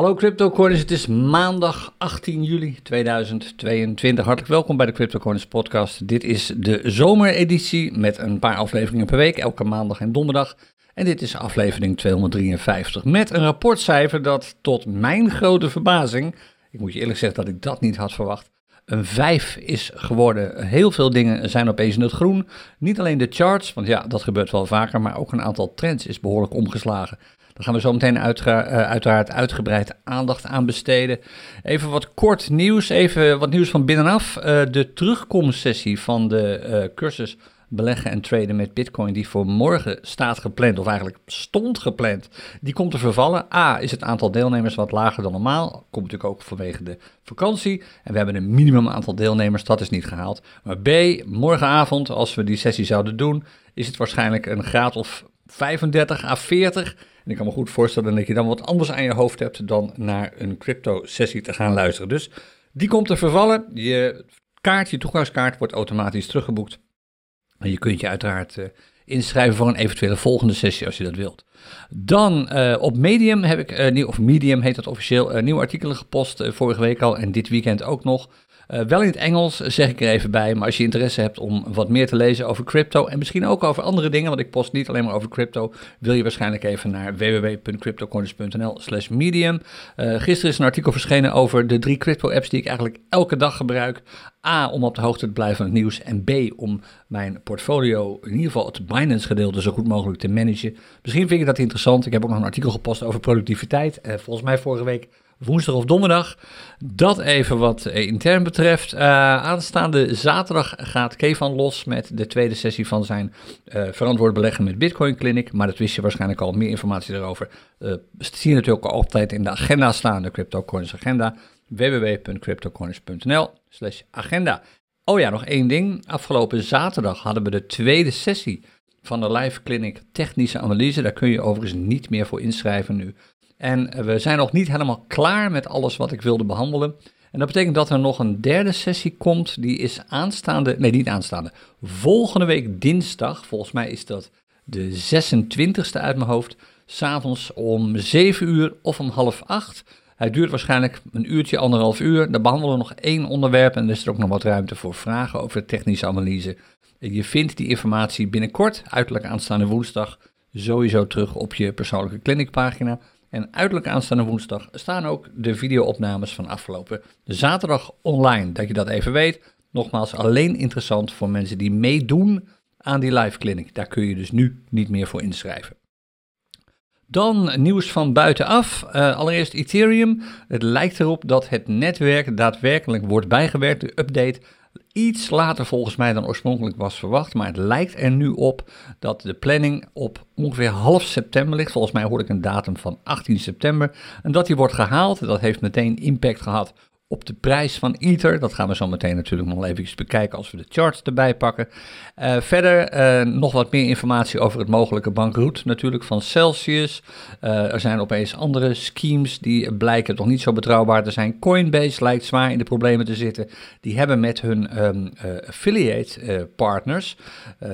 Hallo CryptoCoiners, het is maandag 18 juli 2022. Hartelijk welkom bij de CryptoCoiners podcast. Dit is de zomereditie met een paar afleveringen per week, elke maandag en donderdag. En dit is aflevering 253 met een rapportcijfer dat tot mijn grote verbazing, ik moet je eerlijk zeggen dat ik dat niet had verwacht, een 5 is geworden. Heel veel dingen zijn opeens in het groen. Niet alleen de charts, want ja, dat gebeurt wel vaker, maar ook een aantal trends is behoorlijk omgeslagen. Daar gaan we zo meteen uh, uiteraard uitgebreid aandacht aan besteden. Even wat kort nieuws, even wat nieuws van binnenaf. Uh, de terugkomstsessie van de uh, cursus beleggen en traden met Bitcoin, die voor morgen staat gepland, of eigenlijk stond gepland, die komt te vervallen. A, is het aantal deelnemers wat lager dan normaal. Komt natuurlijk ook vanwege de vakantie. En we hebben een minimum aantal deelnemers, dat is niet gehaald. Maar B, morgenavond, als we die sessie zouden doen, is het waarschijnlijk een graad of 35 à 40. En ik kan me goed voorstellen dat je dan wat anders aan je hoofd hebt dan naar een crypto-sessie te gaan luisteren. Dus die komt te vervallen. Je kaart, je toegangskaart wordt automatisch teruggeboekt. En je kunt je uiteraard uh, inschrijven voor een eventuele volgende sessie als je dat wilt. Dan uh, op Medium heb ik, uh, nieuw, of Medium heet dat officieel, nieuwe artikelen gepost vorige week al en dit weekend ook nog. Uh, wel in het Engels, zeg ik er even bij. Maar als je interesse hebt om wat meer te lezen over crypto en misschien ook over andere dingen, want ik post niet alleen maar over crypto, wil je waarschijnlijk even naar www.cryptocorners.nl slash medium. Uh, gisteren is een artikel verschenen over de drie crypto-apps die ik eigenlijk elke dag gebruik. A, om op de hoogte te blijven van het nieuws. En B, om mijn portfolio, in ieder geval het Binance-gedeelte, zo goed mogelijk te managen. Misschien vind je dat interessant. Ik heb ook nog een artikel gepost over productiviteit. Uh, volgens mij vorige week woensdag of donderdag. Dat even wat eh, intern betreft. Uh, aanstaande zaterdag gaat Kevan los met de tweede sessie van zijn uh, verantwoord beleggen met Bitcoin Clinic. Maar dat wist je waarschijnlijk al. Meer informatie daarover zie je natuurlijk altijd in de agenda staan, de CryptoCoins agenda. www.cryptocoins.nl slash agenda. Oh ja, nog één ding. Afgelopen zaterdag hadden we de tweede sessie van de Live Clinic Technische Analyse. Daar kun je overigens niet meer voor inschrijven nu. En we zijn nog niet helemaal klaar met alles wat ik wilde behandelen. En dat betekent dat er nog een derde sessie komt. Die is aanstaande, nee niet aanstaande, volgende week dinsdag. Volgens mij is dat de 26e uit mijn hoofd. S'avonds om 7 uur of om half 8. Hij duurt waarschijnlijk een uurtje, anderhalf uur. Daar behandelen we nog één onderwerp en er is er ook nog wat ruimte voor vragen over technische analyse. Je vindt die informatie binnenkort, uiterlijk aanstaande woensdag, sowieso terug op je persoonlijke clinicpagina. En uiterlijk aanstaande woensdag staan ook de videoopnames van afgelopen zaterdag online. Dat je dat even weet. Nogmaals, alleen interessant voor mensen die meedoen aan die live clinic. Daar kun je dus nu niet meer voor inschrijven. Dan nieuws van buitenaf. Uh, allereerst Ethereum. Het lijkt erop dat het netwerk daadwerkelijk wordt bijgewerkt. De update iets later volgens mij dan oorspronkelijk was verwacht. Maar het lijkt er nu op dat de planning op ongeveer half september ligt. Volgens mij hoorde ik een datum van 18 september. En dat die wordt gehaald. Dat heeft meteen impact gehad op de prijs van Ether. Dat gaan we zo meteen natuurlijk nog even bekijken als we de charts erbij pakken. Uh, verder uh, nog wat meer informatie over het mogelijke bankroet natuurlijk van Celsius. Uh, er zijn opeens andere schemes die blijken toch niet zo betrouwbaar te zijn. Coinbase lijkt zwaar in de problemen te zitten. Die hebben met hun um, affiliate partners,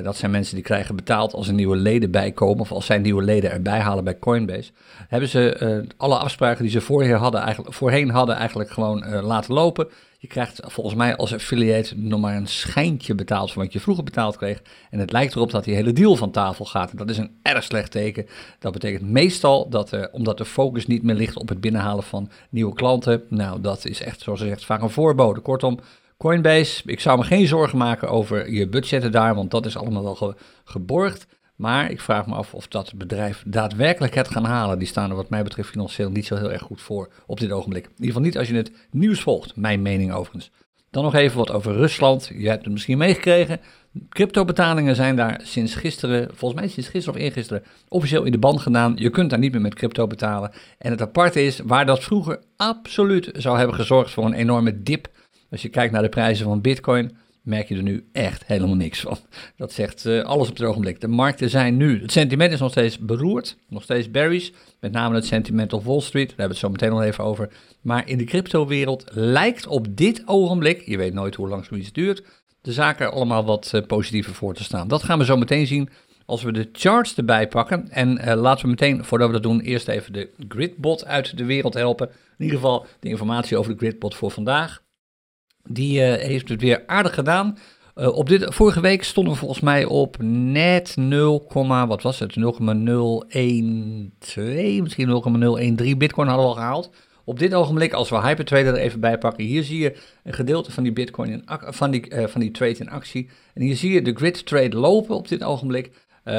dat zijn mensen die krijgen betaald als er nieuwe leden bijkomen of als zij nieuwe leden erbij halen bij Coinbase, hebben ze alle afspraken die ze voorheen hadden eigenlijk, voorheen hadden eigenlijk gewoon laten lopen. Je krijgt volgens mij als affiliate nog maar een schijntje betaald van wat je vroeger betaald kreeg. En het lijkt erop dat die hele deal van tafel gaat. En dat is een erg slecht teken. Dat betekent meestal dat, uh, omdat de focus niet meer ligt op het binnenhalen van nieuwe klanten. Nou, dat is echt, zoals ze zegt, vaak een voorbode. Kortom, Coinbase, ik zou me geen zorgen maken over je budgetten daar, want dat is allemaal wel ge geborgd. Maar ik vraag me af of dat bedrijf daadwerkelijk het gaan halen. Die staan er wat mij betreft financieel niet zo heel erg goed voor op dit ogenblik. In ieder geval niet als je het nieuws volgt, mijn mening overigens. Dan nog even wat over Rusland. Je hebt het misschien meegekregen. Crypto-betalingen zijn daar sinds gisteren, volgens mij sinds gisteren of eergisteren, officieel in de band gedaan. Je kunt daar niet meer met crypto betalen. En het aparte is, waar dat vroeger absoluut zou hebben gezorgd voor een enorme dip. Als je kijkt naar de prijzen van Bitcoin, merk je er nu echt helemaal niks van. Dat zegt uh, alles op het ogenblik. De markten zijn nu, het sentiment is nog steeds beroerd, nog steeds berries, met name het sentiment op Wall Street, daar hebben we het zo meteen nog even over. Maar in de cryptowereld lijkt op dit ogenblik, je weet nooit hoe lang zoiets duurt, de zaken allemaal wat uh, positiever voor te staan. Dat gaan we zo meteen zien. als we de charts erbij pakken. En uh, laten we meteen, voordat we dat doen, eerst even de gridbot uit de wereld helpen. In ieder geval de informatie over de gridbot voor vandaag. Die uh, heeft het weer aardig gedaan. Uh, op dit, vorige week stonden we volgens mij op net 0, wat was het? 0,012, misschien 0,013 bitcoin hadden we al gehaald. Op dit ogenblik, als we Hypertrader er even bij pakken, hier zie je een gedeelte van die bitcoin, in, van, die, uh, van die trade in actie. En hier zie je de grid trade lopen op dit ogenblik.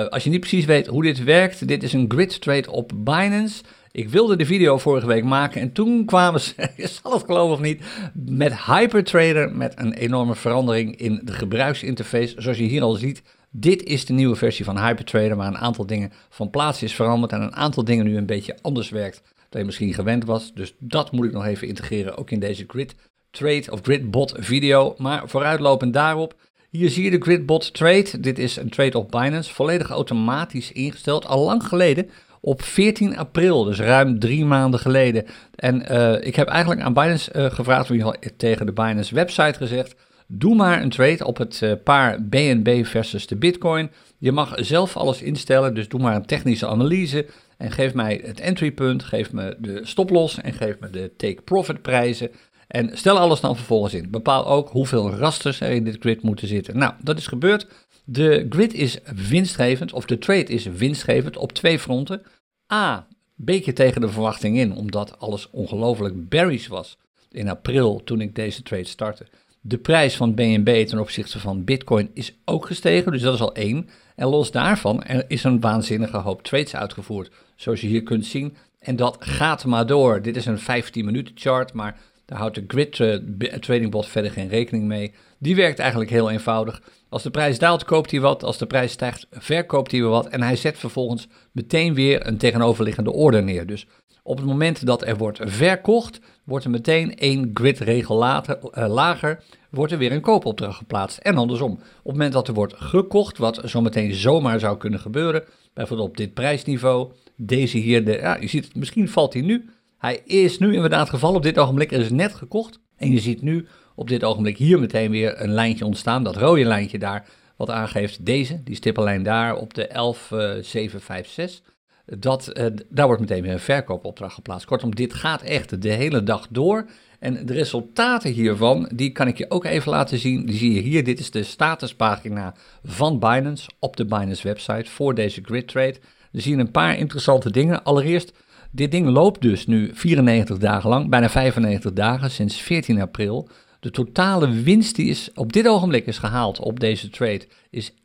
Als je niet precies weet hoe dit werkt, dit is een grid trade op Binance. Ik wilde de video vorige week maken en toen kwamen ze, je zal het geloven of niet, met Hypertrader met een enorme verandering in de gebruiksinterface. Zoals je hier al ziet, dit is de nieuwe versie van Hypertrader, waar een aantal dingen van plaats is veranderd en een aantal dingen nu een beetje anders werkt dan je misschien gewend was. Dus dat moet ik nog even integreren, ook in deze grid trade of gridbot video. Maar vooruitlopend daarop, hier zie je de gridbot trade. Dit is een trade op Binance, volledig automatisch ingesteld, al lang geleden op 14 april, dus ruim drie maanden geleden. En uh, ik heb eigenlijk aan Binance uh, gevraagd, wie tegen de Binance website gezegd, doe maar een trade op het uh, paar BNB versus de Bitcoin. Je mag zelf alles instellen, dus doe maar een technische analyse en geef mij het entrypunt, geef me de stoploss en geef me de take-profit prijzen. En stel alles dan vervolgens in. Bepaal ook hoeveel rasters er in dit grid moeten zitten. Nou, dat is gebeurd. De grid is winstgevend, of de trade is winstgevend op twee fronten. A, beetje tegen de verwachting in, omdat alles ongelooflijk bearish was in april toen ik deze trade startte. De prijs van BNB ten opzichte van Bitcoin is ook gestegen, dus dat is al één. En los daarvan er is een waanzinnige hoop trades uitgevoerd, zoals je hier kunt zien. En dat gaat maar door. Dit is een 15 minuten chart, maar daar houdt de Grid uh, Trading Bot verder geen rekening mee. Die werkt eigenlijk heel eenvoudig. Als de prijs daalt, koopt hij wat. Als de prijs stijgt, verkoopt hij wat. En hij zet vervolgens meteen weer een tegenoverliggende order neer. Dus op het moment dat er wordt verkocht, wordt er meteen één gridregel later, uh, lager, wordt er weer een koopopdracht geplaatst. En andersom, op het moment dat er wordt gekocht, wat zometeen zomaar zou kunnen gebeuren, bijvoorbeeld op dit prijsniveau, deze hier, de, ja, je ziet het, misschien valt hij nu. Hij is nu inderdaad gevallen op dit ogenblik, er is net gekocht. En je ziet nu op dit ogenblik hier meteen weer een lijntje ontstaan, dat rode lijntje daar, wat aangeeft deze, die stippellijn daar op de 11756. Dat, uh, daar wordt meteen weer een verkoopopdracht geplaatst. Kortom, dit gaat echt de hele dag door. En de resultaten hiervan, die kan ik je ook even laten zien. Die zie je hier. Dit is de statuspagina van Binance op de Binance website voor deze grid trade. We zien een paar interessante dingen. Allereerst, dit ding loopt dus nu 94 dagen lang, bijna 95 dagen sinds 14 april. De totale winst die is op dit ogenblik is gehaald op deze trade is 11,16%.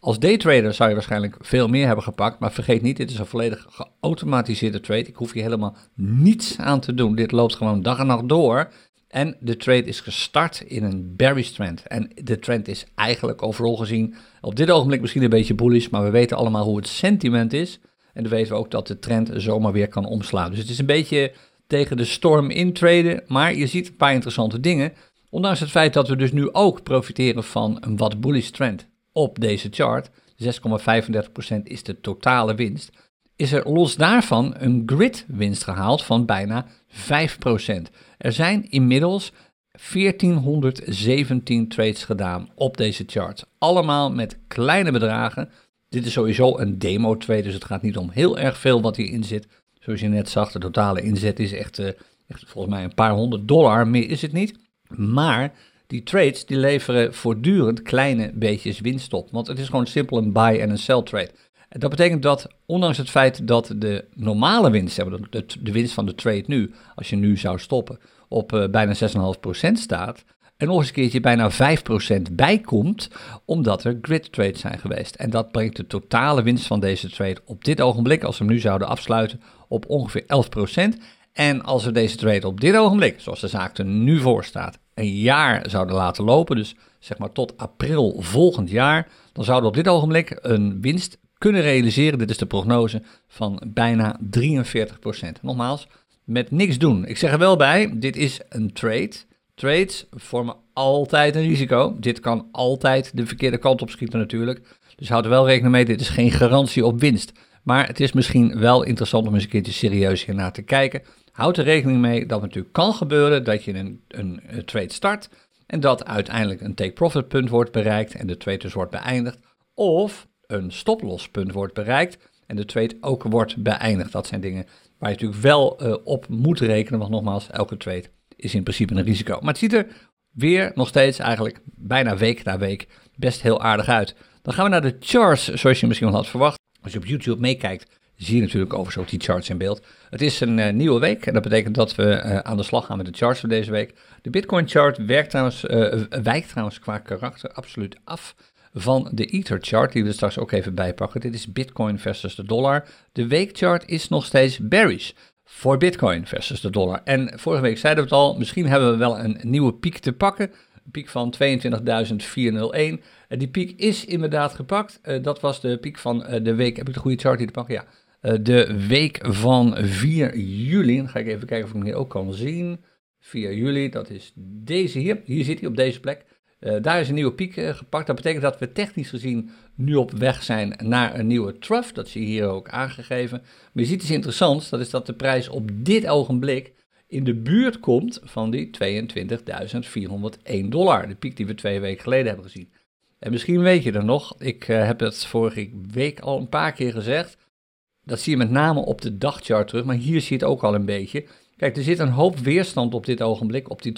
Als daytrader zou je waarschijnlijk veel meer hebben gepakt, maar vergeet niet, dit is een volledig geautomatiseerde trade. Ik hoef hier helemaal niets aan te doen. Dit loopt gewoon dag en nacht door. En de trade is gestart in een bearish trend. En de trend is eigenlijk overal gezien op dit ogenblik misschien een beetje bullish, maar we weten allemaal hoe het sentiment is. En dan weten we ook dat de trend zomaar weer kan omslaan. Dus het is een beetje tegen de storm intraden, maar je ziet een paar interessante dingen. Ondanks het feit dat we dus nu ook profiteren van een wat bullish trend op deze chart, 6,35% is de totale winst, is er los daarvan een grid winst gehaald van bijna 5%. Er zijn inmiddels 1417 trades gedaan op deze chart. Allemaal met kleine bedragen. Dit is sowieso een demo trade, dus het gaat niet om heel erg veel wat hierin zit. Zoals je net zag, de totale inzet is echt, uh, echt volgens mij een paar honderd dollar, meer is het niet. Maar die trades die leveren voortdurend kleine beetjes winst op. Want het is gewoon simpel een buy en een sell trade. Dat betekent dat, ondanks het feit dat de normale winst, de, de winst van de trade nu, als je nu zou stoppen, op uh, bijna 6,5% staat, en nog eens een keertje bijna 5% bijkomt, omdat er grid trades zijn geweest. En dat brengt de totale winst van deze trade op dit ogenblik, als we hem nu zouden afsluiten, op ongeveer 11%. En als we deze trade op dit ogenblik, zoals de zaak er nu voor staat, een jaar zouden laten lopen, dus zeg maar tot april volgend jaar, dan zouden we op dit ogenblik een winst kunnen realiseren, dit is de prognose, van bijna 43%. Nogmaals, met niks doen. Ik zeg er wel bij, dit is een trade. Trades vormen altijd een risico. Dit kan altijd de verkeerde kant op schieten natuurlijk. Dus houd er wel rekening mee, dit is geen garantie op winst. Maar het is misschien wel interessant om eens een keertje serieus hiernaar te kijken. Houd er rekening mee dat het natuurlijk kan gebeuren dat je een, een, trade start en dat uiteindelijk een take-profit punt wordt bereikt en de trade dus wordt beëindigd. of een stoplospunt wordt bereikt en de trade ook wordt beëindigd. Dat zijn dingen waar je natuurlijk wel uh, op moet rekenen, want nogmaals, elke trade is in principe een risico. Maar het ziet er weer nog steeds eigenlijk bijna week na week best heel aardig uit. Dan gaan we naar de charts, zoals je misschien wel had verwacht. Als je op YouTube meekijkt, zie je natuurlijk overigens ook die charts in beeld. Het is een uh, nieuwe week en dat betekent dat we uh, aan de slag gaan met de charts voor deze week. De Bitcoin chart werkt trouwens, uh, wijkt trouwens qua karakter absoluut af van de Ether chart, die we straks ook even bijpakken. Dit is Bitcoin versus de dollar. De weekchart is nog steeds bearish voor Bitcoin versus de dollar. En vorige week zeiden we het al, misschien hebben we wel een nieuwe piek te pakken. Een piek van 22.401. En die piek is inderdaad gepakt. Uh, dat was de piek van uh, de week. Heb ik de goede chart hier te pakken? Ja. De week van 4 juli. Dan ga ik even kijken of ik hem hier ook kan zien. 4 juli, dat is deze hier. Hier zit hij op deze plek. Daar is een nieuwe piek gepakt. Dat betekent dat we technisch gezien nu op weg zijn naar een nieuwe trough. Dat zie je hier ook aangegeven. Maar je ziet iets interessants. Dat is dat de prijs op dit ogenblik in de buurt komt van die 22.401 dollar. De piek die we twee weken geleden hebben gezien. En misschien weet je er nog, ik uh, heb het vorige week al een paar keer gezegd. Dat zie je met name op de dagchart terug, maar hier zie je het ook al een beetje. Kijk, er zit een hoop weerstand op dit ogenblik op die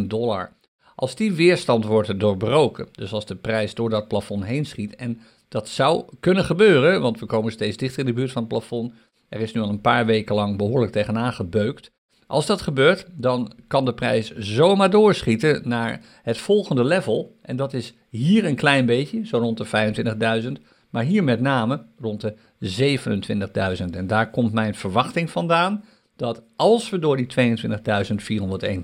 22.401 dollar. Als die weerstand wordt doorbroken, dus als de prijs door dat plafond heen schiet, en dat zou kunnen gebeuren, want we komen steeds dichter in de buurt van het plafond. Er is nu al een paar weken lang behoorlijk tegenaan gebeukt. Als dat gebeurt, dan kan de prijs zomaar doorschieten naar het volgende level. En dat is hier een klein beetje, zo rond de 25.000. Maar hier met name rond de 27.000. En daar komt mijn verwachting vandaan dat als we door die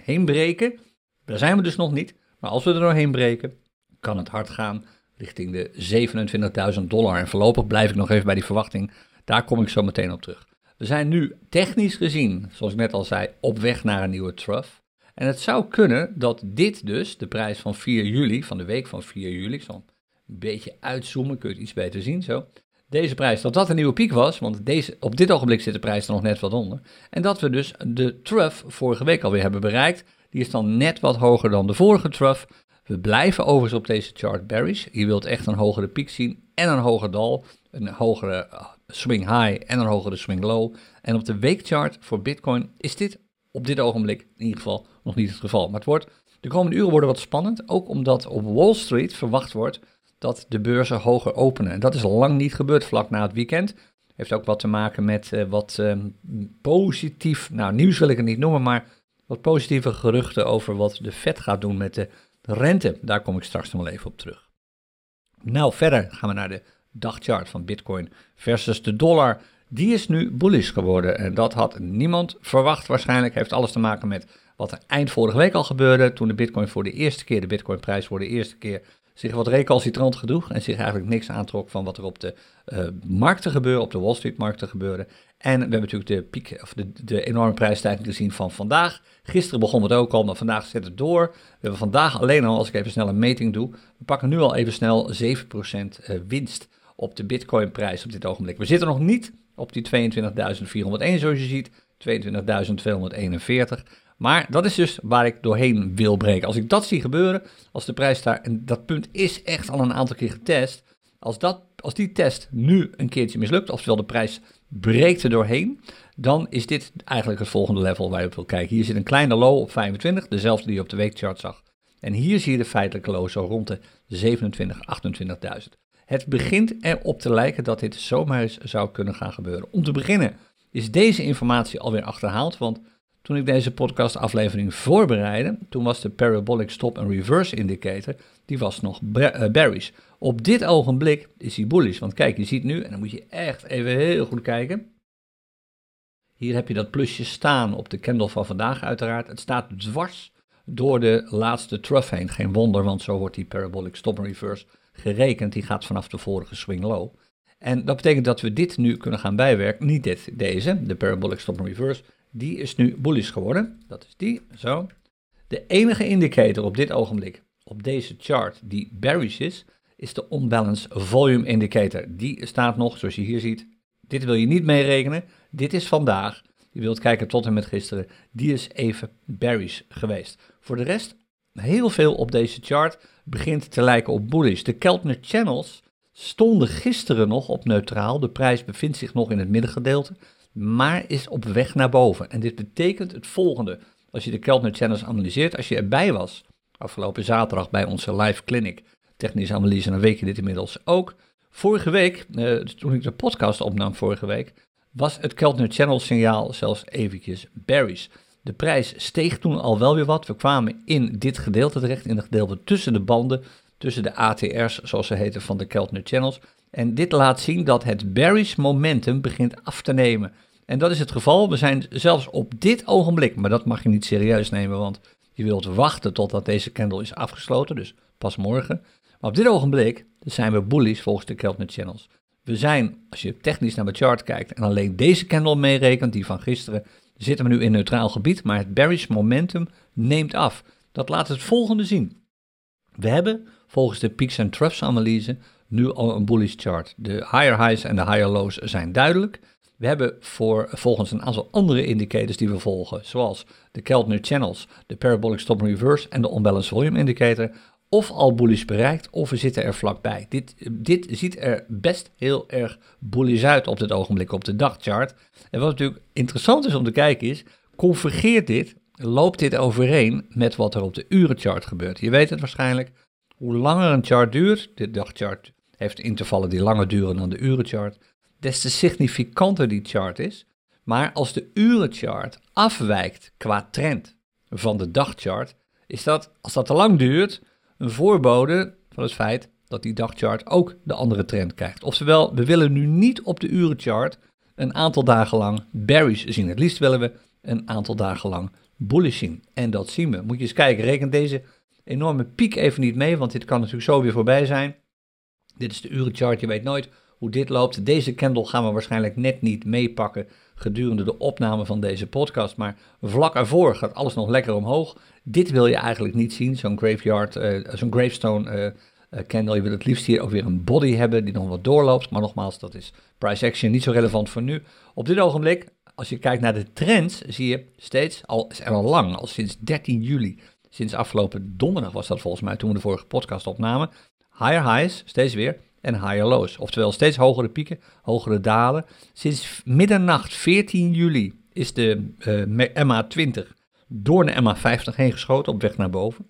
22.401 heen breken, daar zijn we dus nog niet, maar als we er doorheen breken, kan het hard gaan richting de 27.000 dollar. En voorlopig blijf ik nog even bij die verwachting. Daar kom ik zo meteen op terug. We zijn nu technisch gezien, zoals ik net al zei, op weg naar een nieuwe trough. En het zou kunnen dat dit dus, de prijs van 4 juli, van de week van 4 juli, ik zal een beetje uitzoomen, kun je het iets beter zien zo. Deze prijs, dat dat een nieuwe piek was, want deze, op dit ogenblik zit de prijs er nog net wat onder. En dat we dus de trough vorige week alweer hebben bereikt. Die is dan net wat hoger dan de vorige trough. We blijven overigens op deze chart bearish. Je wilt echt een hogere piek zien en een hoger dal. Een hogere uh, swing high en een hogere swing low. En op de weekchart voor Bitcoin is dit op dit ogenblik in ieder geval nog niet het geval. Maar het wordt, de komende uren worden wat spannend. Ook omdat op Wall Street verwacht wordt dat de beurzen hoger openen. En dat is lang niet gebeurd vlak na het weekend. Heeft ook wat te maken met uh, wat uh, positief, nou nieuws wil ik het niet noemen, maar wat positieve geruchten over wat de Fed gaat doen met de rente. Daar kom ik straks nog wel even op terug. Nou, verder gaan we naar de dagchart van Bitcoin versus de dollar. Die is nu bullish geworden en dat had niemand verwacht waarschijnlijk. Heeft alles te maken met wat er eind vorige week al gebeurde toen de Bitcoin voor de eerste keer, de Bitcoinprijs voor de eerste keer zich wat recalcitrant gedroeg en zich eigenlijk niks aantrok van wat er op de uh, markten gebeurde, op de Wall Street markten gebeurde. En we hebben natuurlijk de piek, of de, enorme prijsstijging gezien van vandaag. Gisteren begon het ook al, maar vandaag zit het door. We hebben vandaag alleen al, als ik even snel een meting doe, we pakken nu al even snel 7% eh, winst op de Bitcoin-prijs op dit ogenblik. We zitten nog niet op die 22.401 zoals je ziet, 22.241. Maar dat is dus waar ik doorheen wil breken. Als ik dat zie gebeuren, als de prijs daar, en dat punt is echt al een aantal keer getest, als, dat, als die test nu een keertje mislukt, oftewel de prijs breekt er doorheen, dan is dit eigenlijk het volgende level waar je op wil kijken. Hier zit een kleine low op 25, dezelfde die je op de weekchart zag. En hier zie je de feitelijke low zo rond de 27, 28.000. Het begint erop te lijken dat dit zomaar zou kunnen gaan gebeuren. Om te beginnen is deze informatie alweer achterhaald, want toen ik deze podcastaflevering voorbereidde, toen was de Parabolic Stop and Reverse Indicator, die was nog eh, bearish. Op dit ogenblik is hij bullish, want kijk, je ziet nu, en dan moet je echt even heel goed kijken. Hier heb je dat plusje staan op de candle van vandaag uiteraard. Het staat dwars door de laatste trough heen. Geen wonder, want zo wordt die Parabolic Stop and Reverse gerekend. Die gaat vanaf de vorige swing low. En dat betekent dat we dit nu kunnen gaan bijwerken. Niet dit, deze, de Parabolic Stop Reverse. Die is nu bullish geworden. Dat is die, zo. De enige indicator op dit ogenblik, op deze chart, die bearish is, is de Unbalanced Volume Indicator. Die staat nog, zoals je hier ziet, dit wil je niet meerekenen. Dit is vandaag. Je wilt kijken tot en met gisteren. Die is even bearish geweest. Voor de rest, heel veel op deze chart begint te lijken op bullish. De Keltner Channels stonden gisteren nog op neutraal. De prijs bevindt zich nog in het middengedeelte, maar is op weg naar boven. En dit betekent het volgende. Als je de Keltner Channels analyseert, als je erbij was afgelopen zaterdag bij onze live clinic technische analyse, dan weet je dit inmiddels ook. Vorige week, eh, toen ik de podcast opnam vorige week, was het Keltner Channel signaal zelfs eventjes berries. De prijs steeg toen al wel weer wat. We kwamen in dit gedeelte terecht, in het gedeelte tussen de banden, tussen de ATR's, zoals ze heten, van de Keltner Channels. En dit laat zien dat het bearish momentum begint af te nemen. En dat is het geval. We zijn zelfs op dit ogenblik, maar dat mag je niet serieus nemen, want je wilt wachten totdat deze candle is afgesloten, dus pas morgen. Maar op dit ogenblik zijn we bullish volgens de Keltner Channels. We zijn, als je technisch naar de chart kijkt en alleen deze candle meerekent, die van gisteren, zitten we nu in neutraal gebied, maar het bearish momentum neemt af. Dat laat het volgende zien. We hebben volgens de peaks and troughs analyse nu al een bullish chart. De higher highs en de higher lows zijn duidelijk. We hebben voor, volgens een aantal andere indicators die we volgen, zoals de Keltner Channels, de Parabolic Stop Reverse en de Unbalanced Volume Indicator, of al bullish bereikt, of we zitten er vlakbij. Dit, dit ziet er best heel erg bullish uit op dit ogenblik op de dagchart. En wat natuurlijk interessant is om te kijken is, convergeert dit, loopt dit overeen met wat er op de urenchart gebeurt? Je weet het waarschijnlijk, hoe langer een chart duurt, de dagchart heeft intervallen die langer duren dan de urenchart, des te significanter die chart is. Maar als de urenchart afwijkt qua trend van de dagchart, is dat, als dat te lang duurt, een voorbode van het feit dat die dagchart ook de andere trend krijgt. Oftewel, we willen nu niet op de urenchart een aantal dagen lang bearish zien. Het liefst willen we een aantal dagen lang bullish zien. En dat zien we. Moet je eens kijken, reken deze enorme piek even niet mee, want dit kan natuurlijk zo weer voorbij zijn. Dit is de urenchart, je weet nooit hoe dit loopt. Deze candle gaan we waarschijnlijk net niet meepakken gedurende de opname van deze podcast. Maar vlak ervoor gaat alles nog lekker omhoog. Dit wil je eigenlijk niet zien, zo'n graveyard, uh, zo'n gravestone uh, candle. Je wil het liefst hier ook weer een body hebben die nog wat doorloopt. Maar nogmaals, dat is price action niet zo relevant voor nu. Op dit ogenblik, als je kijkt naar de trends, zie je steeds, al, er al lang, al sinds 13 juli, sinds afgelopen donderdag was dat volgens mij toen we de vorige podcast opnamen. Higher highs, steeds weer, en higher lows. Oftewel steeds hogere pieken, hogere dalen. Sinds middernacht 14 juli is de uh, MA20 door de MA50 heen geschoten op weg naar boven.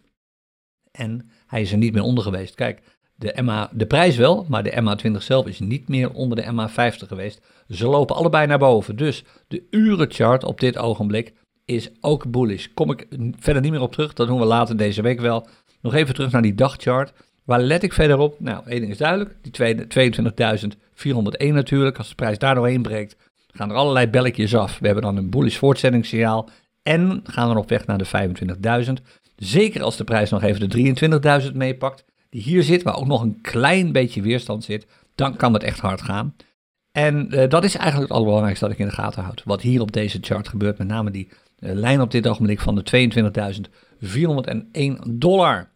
En hij is er niet meer onder geweest. Kijk, de, MA, de prijs wel, maar de MA20 zelf is niet meer onder de MA50 geweest. Ze lopen allebei naar boven. Dus de urenchart op dit ogenblik is ook bullish. Kom ik verder niet meer op terug, dat doen we later deze week wel. Nog even terug naar die dagchart. Waar let ik verder op? Nou, één ding is duidelijk. Die 22.401 natuurlijk. Als de prijs daar doorheen breekt, gaan er allerlei belletjes af. We hebben dan een bullish voortzettingssignaal. En gaan we op weg naar de 25.000. Zeker als de prijs nog even de 23.000 meepakt. Die hier zit, waar ook nog een klein beetje weerstand zit. Dan kan het echt hard gaan. En uh, dat is eigenlijk het allerbelangrijkste dat ik in de gaten houd. Wat hier op deze chart gebeurt. Met name die uh, lijn op dit ogenblik van de 22.401 dollar.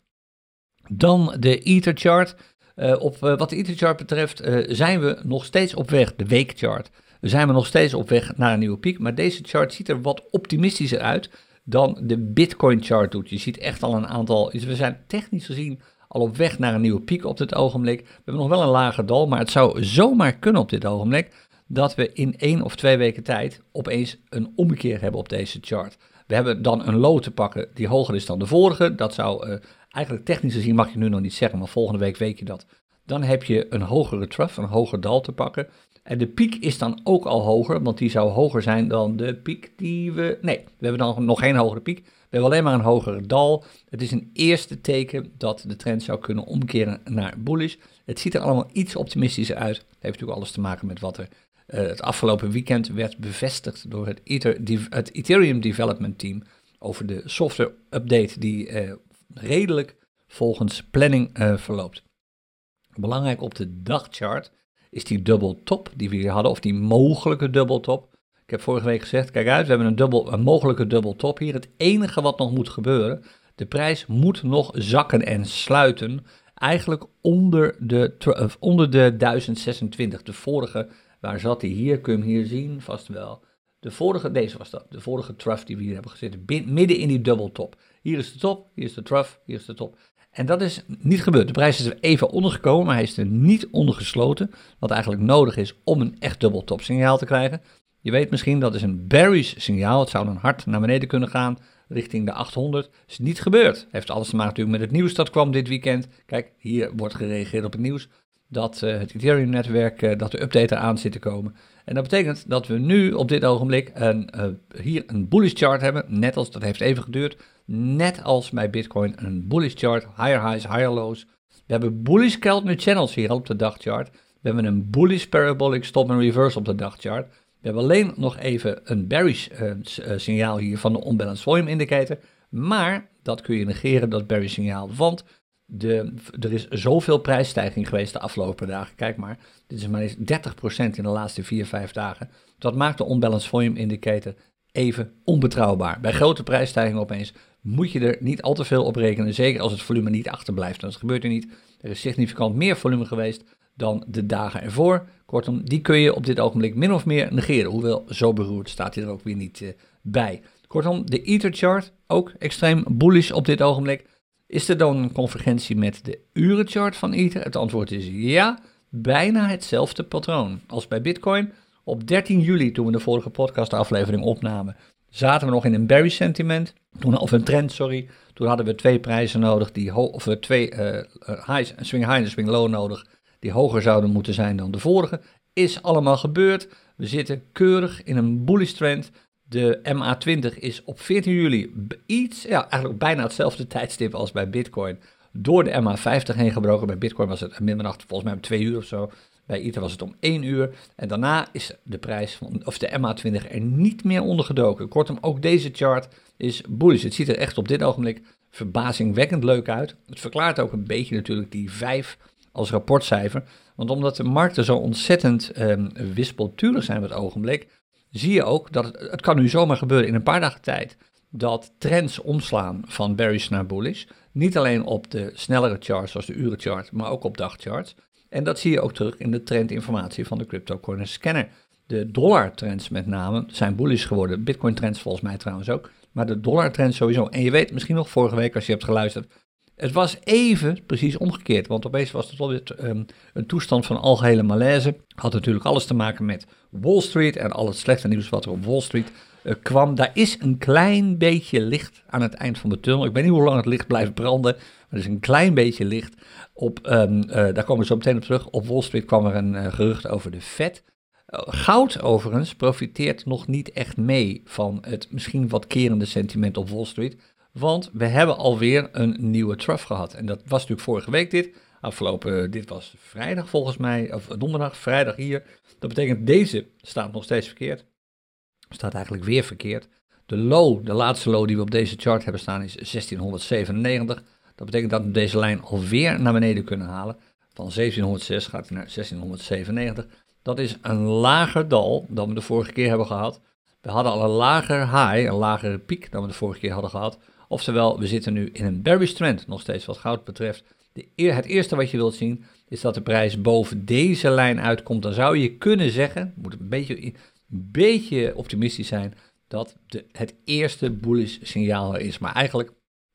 Dan de Ether chart. Uh, op uh, wat de Ether chart betreft uh, zijn we nog steeds op weg, de weekchart. Zijn we nog steeds op weg naar een nieuwe piek, maar deze chart ziet er wat optimistischer uit dan de Bitcoin chart doet. Je ziet echt al een aantal, we zijn technisch gezien al op weg naar een nieuwe piek op dit ogenblik. We hebben nog wel een lager dal, maar het zou zomaar kunnen op dit ogenblik dat we in één of twee weken tijd opeens een omkeer hebben op deze chart. We hebben dan een low te pakken die hoger is dan de vorige. Dat zou Eigenlijk technisch gezien mag je nu nog niet zeggen, maar volgende week weet je dat. Dan heb je een hogere trough, een hoger dal te pakken. En de piek is dan ook al hoger, want die zou hoger zijn dan de piek die we... Nee, we hebben dan nog geen hogere piek. We hebben alleen maar een hogere dal. Het is een eerste teken dat de trend zou kunnen omkeren naar bullish. Het ziet er allemaal iets optimistischer uit. Het heeft natuurlijk alles te maken met wat er uh, het afgelopen weekend werd bevestigd door het, het Ethereum Development Team over de software update die uh, redelijk volgens planning uh, verloopt. Belangrijk op de dagchart is die double top die we hier hadden, of die mogelijke double top. Ik heb vorige week gezegd, kijk uit, we hebben een, dubbel, een mogelijke double top hier. Het enige wat nog moet gebeuren, de prijs moet nog zakken en sluiten. Eigenlijk onder de, onder de 1026. De vorige, waar zat hij hier? Kun je hem hier zien? Vast wel. De vorige, deze was dat, de vorige trough die we hier hebben gezeten, midden in die double top. Hier is de top, hier is de trough, hier is de top. En dat is niet gebeurd. De prijs is er even ondergekomen, maar hij is er niet ondergesloten. Wat eigenlijk nodig is om een echt dubbeltop signaal te krijgen. Je weet misschien, dat is een bearish signaal. Het zou dan hard naar beneden kunnen gaan, richting de 800. Is niet gebeurd. Heeft alles te maken met het nieuws dat kwam dit weekend. Kijk, hier wordt gereageerd op het nieuws dat uh, het Ethereum-netwerk, uh, dat de update eraan zit te komen. En dat betekent dat we nu op dit ogenblik een, uh, hier een bullish chart hebben, net als, dat heeft even geduurd, net als bij Bitcoin een bullish chart, higher highs, higher lows. We hebben bullish Keltner channels hier op de dagchart. We hebben een bullish parabolic stop and reverse op de dagchart. We hebben alleen nog even een bearish signaal hier van de unbalanced volume indicator. Maar dat kun je negeren, dat bearish signaal, want de, er is zoveel prijsstijging geweest de afgelopen dagen. Kijk maar, dit is maar eens 30% in de laatste 4, 5 dagen. Dat maakt de unbalanced volume indicator even onbetrouwbaar. Bij grote prijsstijgingen opeens moet je er niet al te veel op rekenen. Zeker als het volume niet achterblijft. Dat gebeurt er niet. Er is significant meer volume geweest dan de dagen ervoor. Kortom, die kun je op dit ogenblik min of meer negeren. Hoewel zo beroerd staat hij er ook weer niet uh, bij. Kortom, de Ether chart ook extreem bullish op dit ogenblik. Is er dan een convergentie met de urenchart van Ether? Het antwoord is ja, bijna hetzelfde patroon als bij Bitcoin. Op 13 juli, toen we de vorige podcastaflevering opnamen, zaten we nog in een bearish sentiment, toen, of een trend, sorry. Toen hadden we twee prijzen nodig, die of we twee uh, highs, swing high en swing low nodig, die hoger zouden moeten zijn dan de vorige. Is allemaal gebeurd. We zitten keurig in een bullish trend. De MA20 is op 14 juli iets, ja, eigenlijk bijna hetzelfde tijdstip als bij Bitcoin, door de MA50 heen gebroken. Bij Bitcoin was het middernacht, volgens mij om 2 uur of zo. Bij Ether was het om 1 uur. En daarna is de prijs van, of de MA20 er niet meer onder gedoken. Kortom, ook deze chart is bullish. Het ziet er echt op dit ogenblik verbazingwekkend leuk uit. Het verklaart ook een beetje natuurlijk die 5 als rapportcijfer. Want omdat de markten zo ontzettend um, wispelturig zijn op het ogenblik, zie je ook dat het, het kan nu zomaar gebeuren in een paar dagen tijd dat trends omslaan van bearish naar bullish. Niet alleen op de snellere charts zoals de urenchart, maar ook op dagcharts. En dat zie je ook terug in de trendinformatie van de CryptoCoin Scanner. De dollar trends met name zijn bullish geworden. Bitcoin trends volgens mij trouwens ook. Maar de dollar trends sowieso. En je weet misschien nog vorige week als je hebt geluisterd. Het was even precies omgekeerd. Want opeens was het alweer um, een toestand van algehele malaise. Had natuurlijk alles te maken met Wall Street en al het slechte nieuws wat er op Wall Street kwam. Daar is een klein beetje licht aan het eind van de tunnel. Ik weet niet hoe lang het licht blijft branden. Maar er is een klein beetje licht. Op, um, uh, daar komen we zo meteen op terug. Op Wall Street kwam er een uh, gerucht over de Fed. Goud overigens profiteert nog niet echt mee van het misschien wat kerende sentiment op Wall Street. Want we hebben alweer een nieuwe trough gehad. En dat was natuurlijk vorige week dit. Afgelopen, dit was vrijdag volgens mij, of donderdag, vrijdag hier. Dat betekent deze staat nog steeds verkeerd. Staat eigenlijk weer verkeerd. De low, de laatste low die we op deze chart hebben staan is 1697. Dat betekent dat we deze lijn alweer naar beneden kunnen halen. Van 1706 gaat hij naar 1697. Dat is een lager dal dan we de vorige keer hebben gehad. We hadden al een lager high, een lagere piek dan we de vorige keer hadden gehad. Oftewel, we zitten nu in een bearish trend, nog steeds wat goud betreft. De, het eerste wat je wilt zien, is dat de prijs boven deze lijn uitkomt. Dan zou je kunnen zeggen, moet een beetje, beetje optimistisch zijn, dat de, het eerste bullish signaal is. Maar eigenlijk,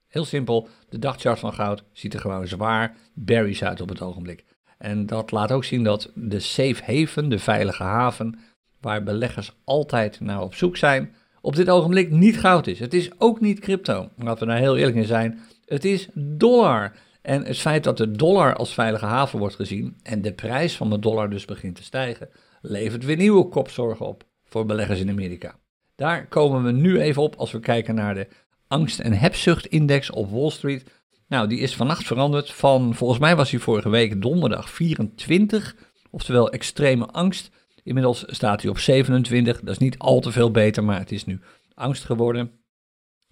heel simpel, de dagchart van goud ziet er gewoon zwaar bearish uit op het ogenblik. En dat laat ook zien dat de safe haven, de veilige haven, waar beleggers altijd naar op zoek zijn, op dit ogenblik niet goud is. Het is ook niet crypto. Laten we daar heel eerlijk in zijn. Het is dollar. En het feit dat de dollar als veilige haven wordt gezien en de prijs van de dollar dus begint te stijgen, levert weer nieuwe kopzorgen op voor beleggers in Amerika. Daar komen we nu even op als we kijken naar de angst- en hebzuchtindex op Wall Street. Nou, die is vannacht veranderd van, volgens mij was hij vorige week donderdag 24, oftewel extreme angst, Inmiddels staat hij op 27. Dat is niet al te veel beter, maar het is nu angst geworden.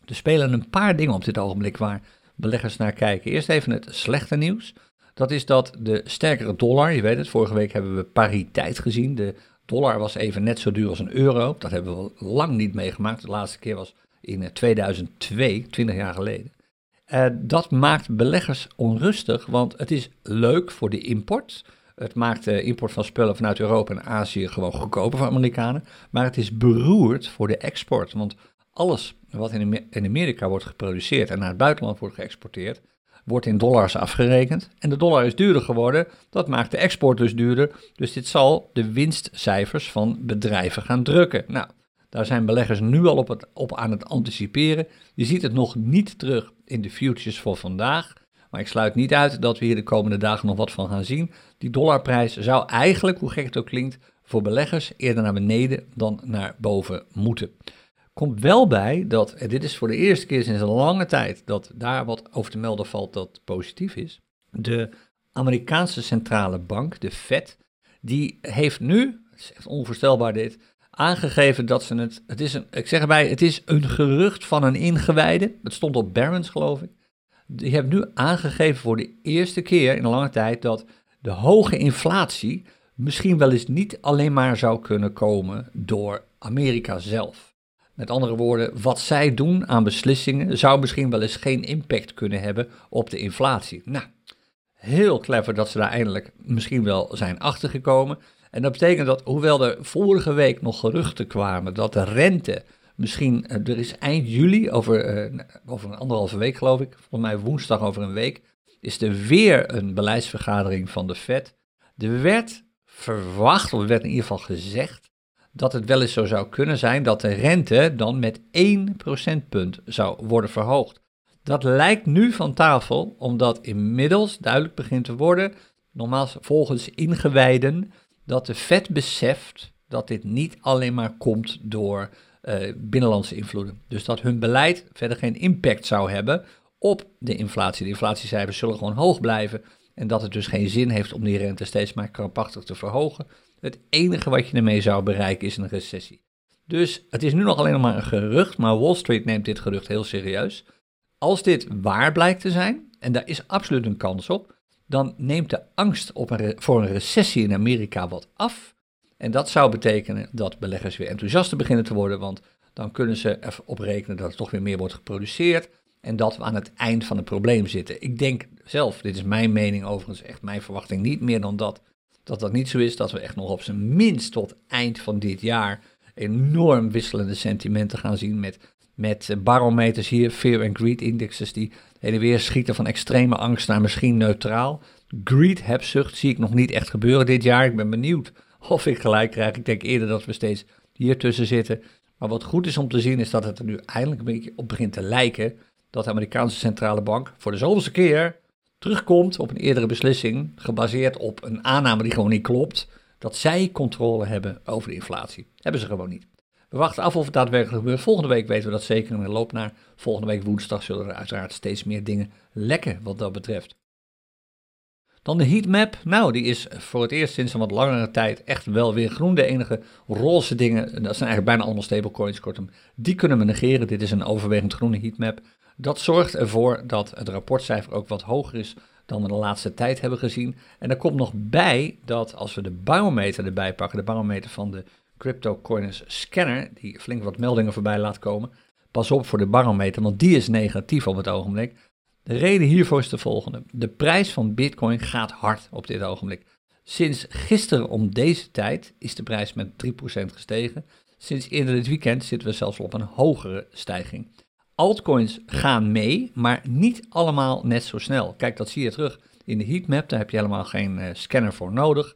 Er spelen een paar dingen op dit ogenblik waar beleggers naar kijken. Eerst even het slechte nieuws. Dat is dat de sterkere dollar, je weet het, vorige week hebben we pariteit gezien. De dollar was even net zo duur als een euro. Dat hebben we lang niet meegemaakt. De laatste keer was in 2002, 20 jaar geleden. Uh, dat maakt beleggers onrustig, want het is leuk voor de import. Het maakt de import van spullen vanuit Europa en Azië gewoon goedkoper voor Amerikanen. Maar het is beroerd voor de export. Want alles wat in Amerika wordt geproduceerd en naar het buitenland wordt geëxporteerd, wordt in dollars afgerekend. En de dollar is duurder geworden. Dat maakt de export dus duurder. Dus dit zal de winstcijfers van bedrijven gaan drukken. Nou, daar zijn beleggers nu al op, het, op aan het anticiperen. Je ziet het nog niet terug in de futures voor vandaag. Maar ik sluit niet uit dat we hier de komende dagen nog wat van gaan zien. Die dollarprijs zou eigenlijk, hoe gek het ook klinkt, voor beleggers eerder naar beneden dan naar boven moeten. Komt wel bij dat, en dit is voor de eerste keer sinds een lange tijd, dat daar wat over te melden valt dat positief is. De Amerikaanse centrale bank, de Fed, die heeft nu, het is echt onvoorstelbaar dit, aangegeven dat ze het, het is een, ik zeg erbij, het is een gerucht van een ingewijde. Het stond op Barron's geloof ik. Die hebben nu aangegeven voor de eerste keer in een lange tijd dat de hoge inflatie misschien wel eens niet alleen maar zou kunnen komen door Amerika zelf. Met andere woorden, wat zij doen aan beslissingen zou misschien wel eens geen impact kunnen hebben op de inflatie. Nou, heel clever dat ze daar eindelijk misschien wel zijn achtergekomen. En dat betekent dat, hoewel er vorige week nog geruchten kwamen dat de rente misschien, eh, er is eind juli, over, uh, over een anderhalve week geloof ik, volgens mij woensdag over een week, is er weer een beleidsvergadering van de Fed. Er werd verwacht, of er werd in ieder geval gezegd, dat het wel eens zo zou kunnen zijn dat de rente dan met 1 procentpunt zou worden verhoogd. Dat lijkt nu van tafel, omdat inmiddels duidelijk begint te worden, nogmaals volgens ingewijden, dat de Fed beseft dat dit niet alleen maar komt door uh, binnenlandse invloeden. Dus dat hun beleid verder geen impact zou hebben op de inflatie. De inflatiecijfers zullen gewoon hoog blijven en dat het dus geen zin heeft om die rente steeds maar krampachtig te verhogen. Het enige wat je ermee zou bereiken is een recessie. Dus het is nu nog alleen maar een gerucht, maar Wall Street neemt dit gerucht heel serieus. Als dit waar blijkt te zijn, en daar is absoluut een kans op, dan neemt de angst op een voor een recessie in Amerika wat af. En dat zou betekenen dat beleggers weer enthousiaster beginnen te worden, want dan kunnen ze erop rekenen dat er toch weer meer wordt geproduceerd en dat we aan het eind van het probleem zitten. Ik denk zelf, dit is mijn mening overigens, echt mijn verwachting, niet meer dan dat, dat dat niet zo is, dat we echt nog op zijn minst tot eind van dit jaar enorm wisselende sentimenten gaan zien met, met barometers hier, fear and greed indexes die heen en weer schieten van extreme angst naar misschien neutraal. Greed, hebzucht, zie ik nog niet echt gebeuren dit jaar. Ik ben benieuwd of ik gelijk krijg. Ik denk eerder dat we steeds hier tussen zitten. Maar wat goed is om te zien is dat het er nu eindelijk een beetje op begint te lijken dat de Amerikaanse centrale bank voor de zoveelste keer terugkomt op een eerdere beslissing, gebaseerd op een aanname die gewoon niet klopt, dat zij controle hebben over de inflatie. Hebben ze gewoon niet. We wachten af of het daadwerkelijk gebeurt. Volgende week weten we dat zeker de loop naar. Volgende week woensdag zullen er uiteraard steeds meer dingen lekken wat dat betreft. Dan de heatmap. Nou, die is voor het eerst sinds een wat langere tijd echt wel weer groen. De enige roze dingen, dat zijn eigenlijk bijna allemaal stablecoins, kortom, die kunnen we negeren. Dit is een overwegend groene heatmap. Dat zorgt ervoor dat het rapportcijfer ook wat hoger is dan we de laatste tijd hebben gezien. En er komt nog bij dat als we de barometer erbij pakken, de barometer van de CryptoCoiners scanner, die flink wat meldingen voorbij laat komen. Pas op voor de barometer, want die is negatief op het ogenblik. De reden hiervoor is de volgende. De prijs van Bitcoin gaat hard op dit ogenblik. Sinds gisteren om deze tijd is de prijs met 3% gestegen. Sinds eerder dit weekend zitten we zelfs op een hogere stijging. Altcoins gaan mee, maar niet allemaal net zo snel. Kijk, dat zie je terug in de heatmap. Daar heb je helemaal geen uh, scanner voor nodig.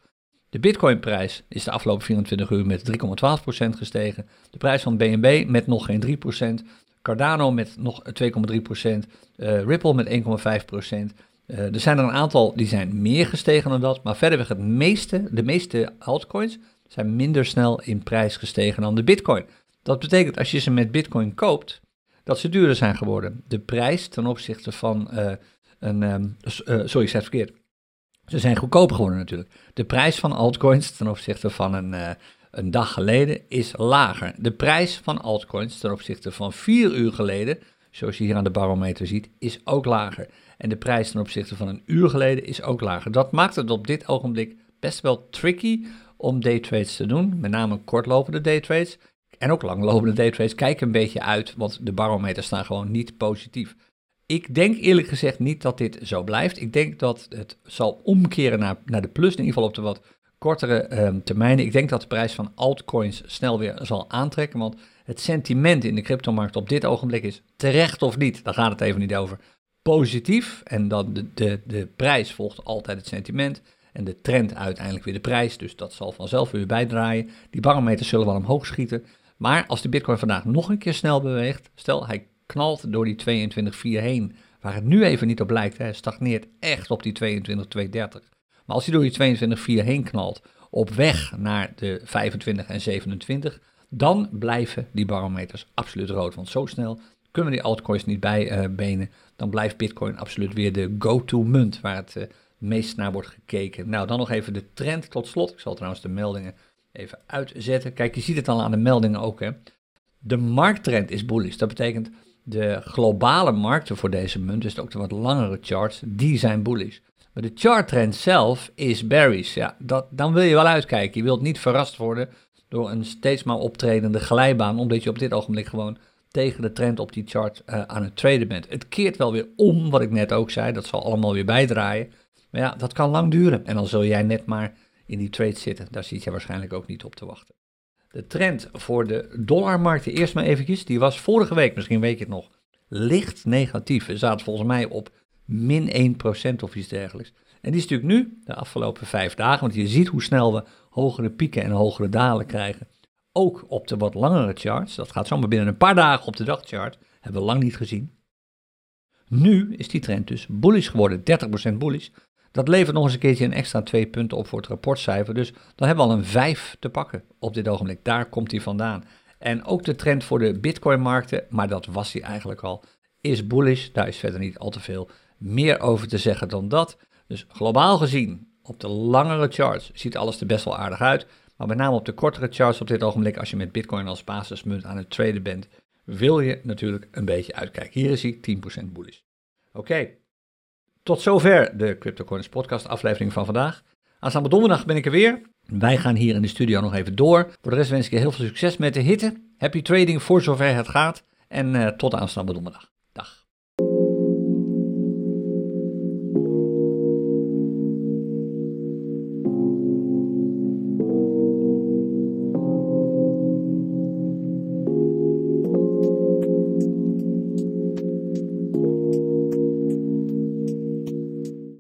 De Bitcoinprijs is de afgelopen 24 uur met 3,12% gestegen. De prijs van BNB met nog geen 3%. Cardano met nog 2,3%. Uh, eh, Ripple met 1,5%. Uh, er zijn er een aantal die zijn meer gestegen dan dat. Maar verderweg het meeste, de meeste altcoins zijn minder snel in prijs gestegen dan de Bitcoin. Dat betekent als je ze met Bitcoin koopt, dat ze duurder zijn geworden. De prijs ten opzichte van uh, een. Um, uh, sorry, ik zei het verkeerd. Ze zijn goedkoper geworden natuurlijk. De prijs van altcoins ten opzichte van een, uh, een dag geleden is lager. De prijs van altcoins ten opzichte van vier uur geleden, zoals je hier aan de barometer ziet, is ook lager. En de prijs ten opzichte van een uur geleden is ook lager. Dat maakt het op dit ogenblik best wel tricky om daytrades te doen, met name kortlopende daytrades. En ook langlopende daytrades kijken een beetje uit, want de barometers staan gewoon niet positief. Ik denk eerlijk gezegd niet dat dit zo blijft. Ik denk dat het zal omkeren naar, naar de plus, in ieder geval op de wat kortere um, termijnen. Ik denk dat de prijs van altcoins snel weer zal aantrekken, want het sentiment in de cryptomarkt op dit ogenblik is terecht of niet, daar gaat het even niet over, positief. En dan de, de, de prijs volgt altijd het sentiment. En de trend uiteindelijk weer de prijs. Dus dat zal vanzelf weer bijdraaien. Die barometers zullen wel omhoog schieten. Maar als de Bitcoin vandaag nog een keer snel beweegt. Stel hij knalt door die 22,4 heen. Waar het nu even niet op lijkt. Hij stagneert echt op die 22,230. Maar als hij door die 22,4 heen knalt. Op weg naar de 25 en 27. Dan blijven die barometers absoluut rood. Want zo snel kunnen we die altcoins niet bijbenen. dan blijft Bitcoin absoluut weer de go-to munt. Waar het uh, meest naar wordt gekeken. Nou, dan nog even de trend tot slot. Ik zal trouwens de meldingen even uitzetten. Kijk, je ziet het al aan de meldingen ook. Hè. De markttrend is bullish. Dat betekent de globale markten voor deze munt, dus ook de wat langere charts, die zijn bullish. Maar de charttrend zelf is bearish. Ja, dat, dan wil je wel uitkijken. Je wilt niet verrast worden door een steeds maar optredende glijbaan, omdat je op dit ogenblik gewoon tegen de trend op die chart uh, aan het traden bent. Het keert wel weer om, wat ik net ook zei, dat zal allemaal weer bijdraaien. Maar ja, dat kan lang duren. En dan zul jij net maar in die trade zitten. Daar zit je waarschijnlijk ook niet op te wachten. De trend voor de dollarmarkten, eerst maar eventjes, die was vorige week, misschien weet je het nog, licht negatief. We zaten volgens mij op min 1% of iets dergelijks. En die is natuurlijk nu, de afgelopen vijf dagen, want je ziet hoe snel we hogere pieken en hogere dalen krijgen. Ook op de wat langere charts, dat gaat zomaar binnen een paar dagen op de dagchart, hebben we lang niet gezien. Nu is die trend dus bullish geworden, 30% bullish. Dat levert nog eens een keertje een extra twee punten op voor het rapportcijfer. Dus dan hebben we al een vijf te pakken op dit ogenblik. Daar komt hij vandaan. En ook de trend voor de Bitcoin-markten, maar dat was hij eigenlijk al, is bullish. Daar is verder niet al te veel meer over te zeggen dan dat. Dus globaal gezien, op de langere charts ziet alles er best wel aardig uit. Maar met name op de kortere charts op dit ogenblik, als je met Bitcoin als basismunt aan het traden bent, wil je natuurlijk een beetje uitkijken. Hier is hij 10% bullish. Oké, tot zover de CryptoCoins podcast aflevering van vandaag. Aanstaande donderdag ben ik er weer. Wij gaan hier in de studio nog even door. Voor de rest wens ik je heel veel succes met de hitte. Happy trading voor zover het gaat. En uh, tot aanstaande donderdag.